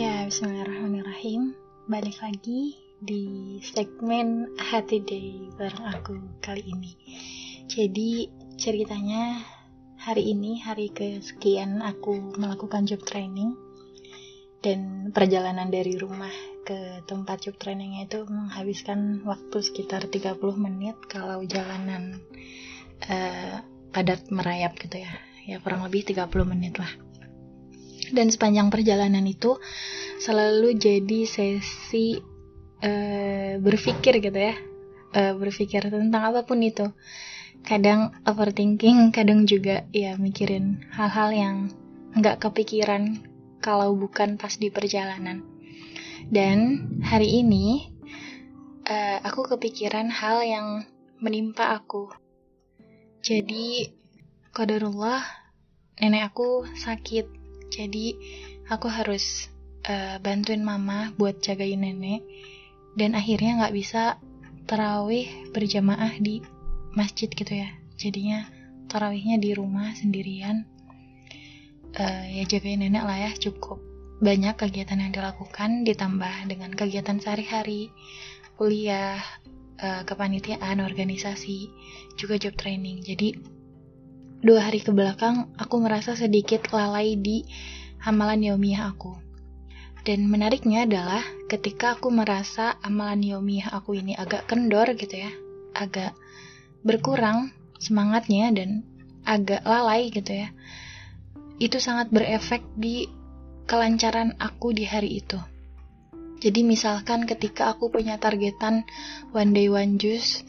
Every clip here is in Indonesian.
Ya, bismillahirrahmanirrahim. Balik lagi di segmen Hati Day bareng aku kali ini. Jadi, ceritanya hari ini hari kesekian aku melakukan job training dan perjalanan dari rumah ke tempat job trainingnya itu menghabiskan waktu sekitar 30 menit kalau jalanan uh, padat merayap gitu ya. Ya kurang lebih 30 menit lah dan sepanjang perjalanan itu selalu jadi sesi uh, berpikir gitu ya. Uh, berpikir tentang apa pun itu. Kadang overthinking kadang juga ya mikirin hal-hal yang nggak kepikiran kalau bukan pas di perjalanan. Dan hari ini uh, aku kepikiran hal yang menimpa aku. Jadi qadarullah nenek aku sakit jadi aku harus uh, bantuin mama buat jagain nenek dan akhirnya nggak bisa terawih berjamaah di masjid gitu ya. Jadinya terawihnya di rumah sendirian. Uh, ya jagain nenek lah ya cukup banyak kegiatan yang dilakukan ditambah dengan kegiatan sehari-hari kuliah uh, kepanitiaan organisasi juga job training jadi dua hari ke belakang aku merasa sedikit lalai di amalan yaumiyah aku. Dan menariknya adalah ketika aku merasa amalan yaumiyah aku ini agak kendor gitu ya, agak berkurang semangatnya dan agak lalai gitu ya. Itu sangat berefek di kelancaran aku di hari itu. Jadi misalkan ketika aku punya targetan one day one juice,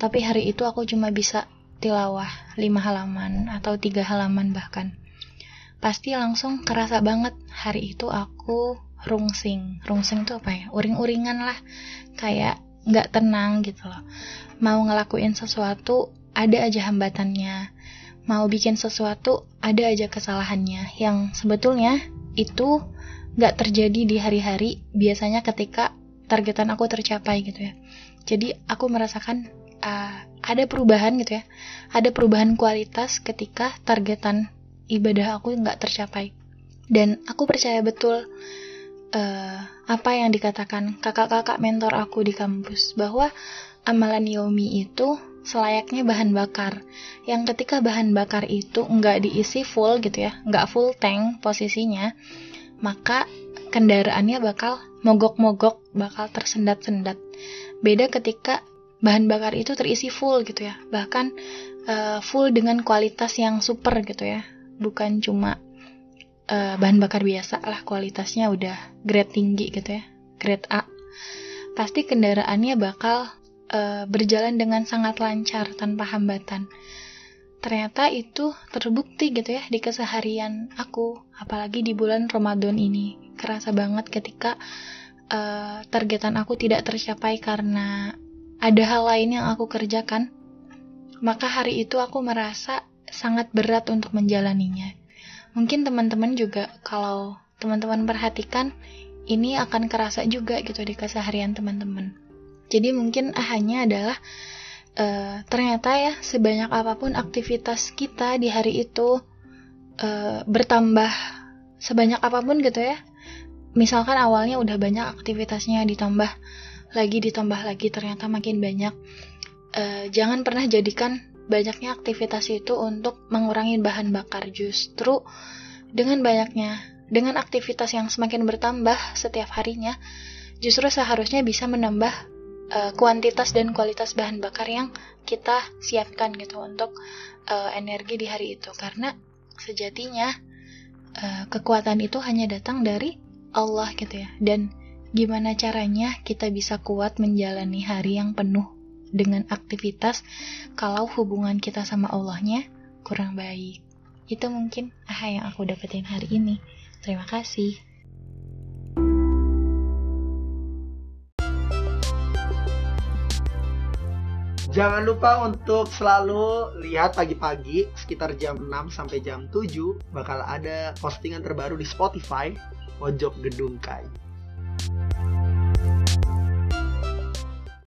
tapi hari itu aku cuma bisa tilawah lima halaman atau tiga halaman bahkan. Pasti langsung kerasa banget hari itu aku rungsing. Rungsing itu apa ya? Uring-uringan lah. Kayak nggak tenang gitu loh. Mau ngelakuin sesuatu ada aja hambatannya. Mau bikin sesuatu ada aja kesalahannya. Yang sebetulnya itu nggak terjadi di hari-hari. Biasanya ketika targetan aku tercapai gitu ya. Jadi aku merasakan uh, ada perubahan gitu ya. Ada perubahan kualitas ketika targetan ibadah aku nggak tercapai. Dan aku percaya betul uh, apa yang dikatakan kakak-kakak mentor aku di kampus bahwa amalan yomi itu selayaknya bahan bakar. Yang ketika bahan bakar itu nggak diisi full gitu ya nggak full tank posisinya maka kendaraannya bakal mogok-mogok bakal tersendat-sendat. Beda ketika bahan bakar itu terisi full gitu ya. Bahkan uh, full dengan kualitas yang super gitu ya. Bukan cuma uh, bahan bakar biasa lah kualitasnya udah grade tinggi gitu ya grade A. Pasti kendaraannya bakal uh, berjalan dengan sangat lancar tanpa hambatan. Ternyata itu terbukti gitu ya di keseharian aku apalagi di bulan Ramadan ini. Kerasa banget ketika uh, targetan aku tidak tercapai karena ada hal lain yang aku kerjakan, maka hari itu aku merasa sangat berat untuk menjalaninya. Mungkin teman-teman juga kalau teman-teman perhatikan ini akan kerasa juga gitu di keseharian teman-teman. Jadi mungkin hanya adalah uh, ternyata ya sebanyak apa pun aktivitas kita di hari itu uh, bertambah sebanyak apa pun gitu ya. Misalkan awalnya udah banyak aktivitasnya ditambah lagi ditambah lagi ternyata makin banyak. Uh, jangan pernah jadikan banyaknya aktivitas itu untuk mengurangi bahan bakar. Justru dengan banyaknya dengan aktivitas yang semakin bertambah setiap harinya justru seharusnya bisa menambah uh, kuantitas dan kualitas bahan bakar yang kita siapkan gitu untuk uh, energi di hari itu. Karena sejatinya uh, kekuatan itu hanya datang dari Allah gitu ya. Dan Gimana caranya kita bisa kuat menjalani hari yang penuh dengan aktivitas kalau hubungan kita sama Allahnya kurang baik. Itu mungkin aha yang aku dapetin hari ini. Terima kasih. Jangan lupa untuk selalu lihat pagi-pagi sekitar jam 6 sampai jam 7 bakal ada postingan terbaru di Spotify Pojok Gedung Kai.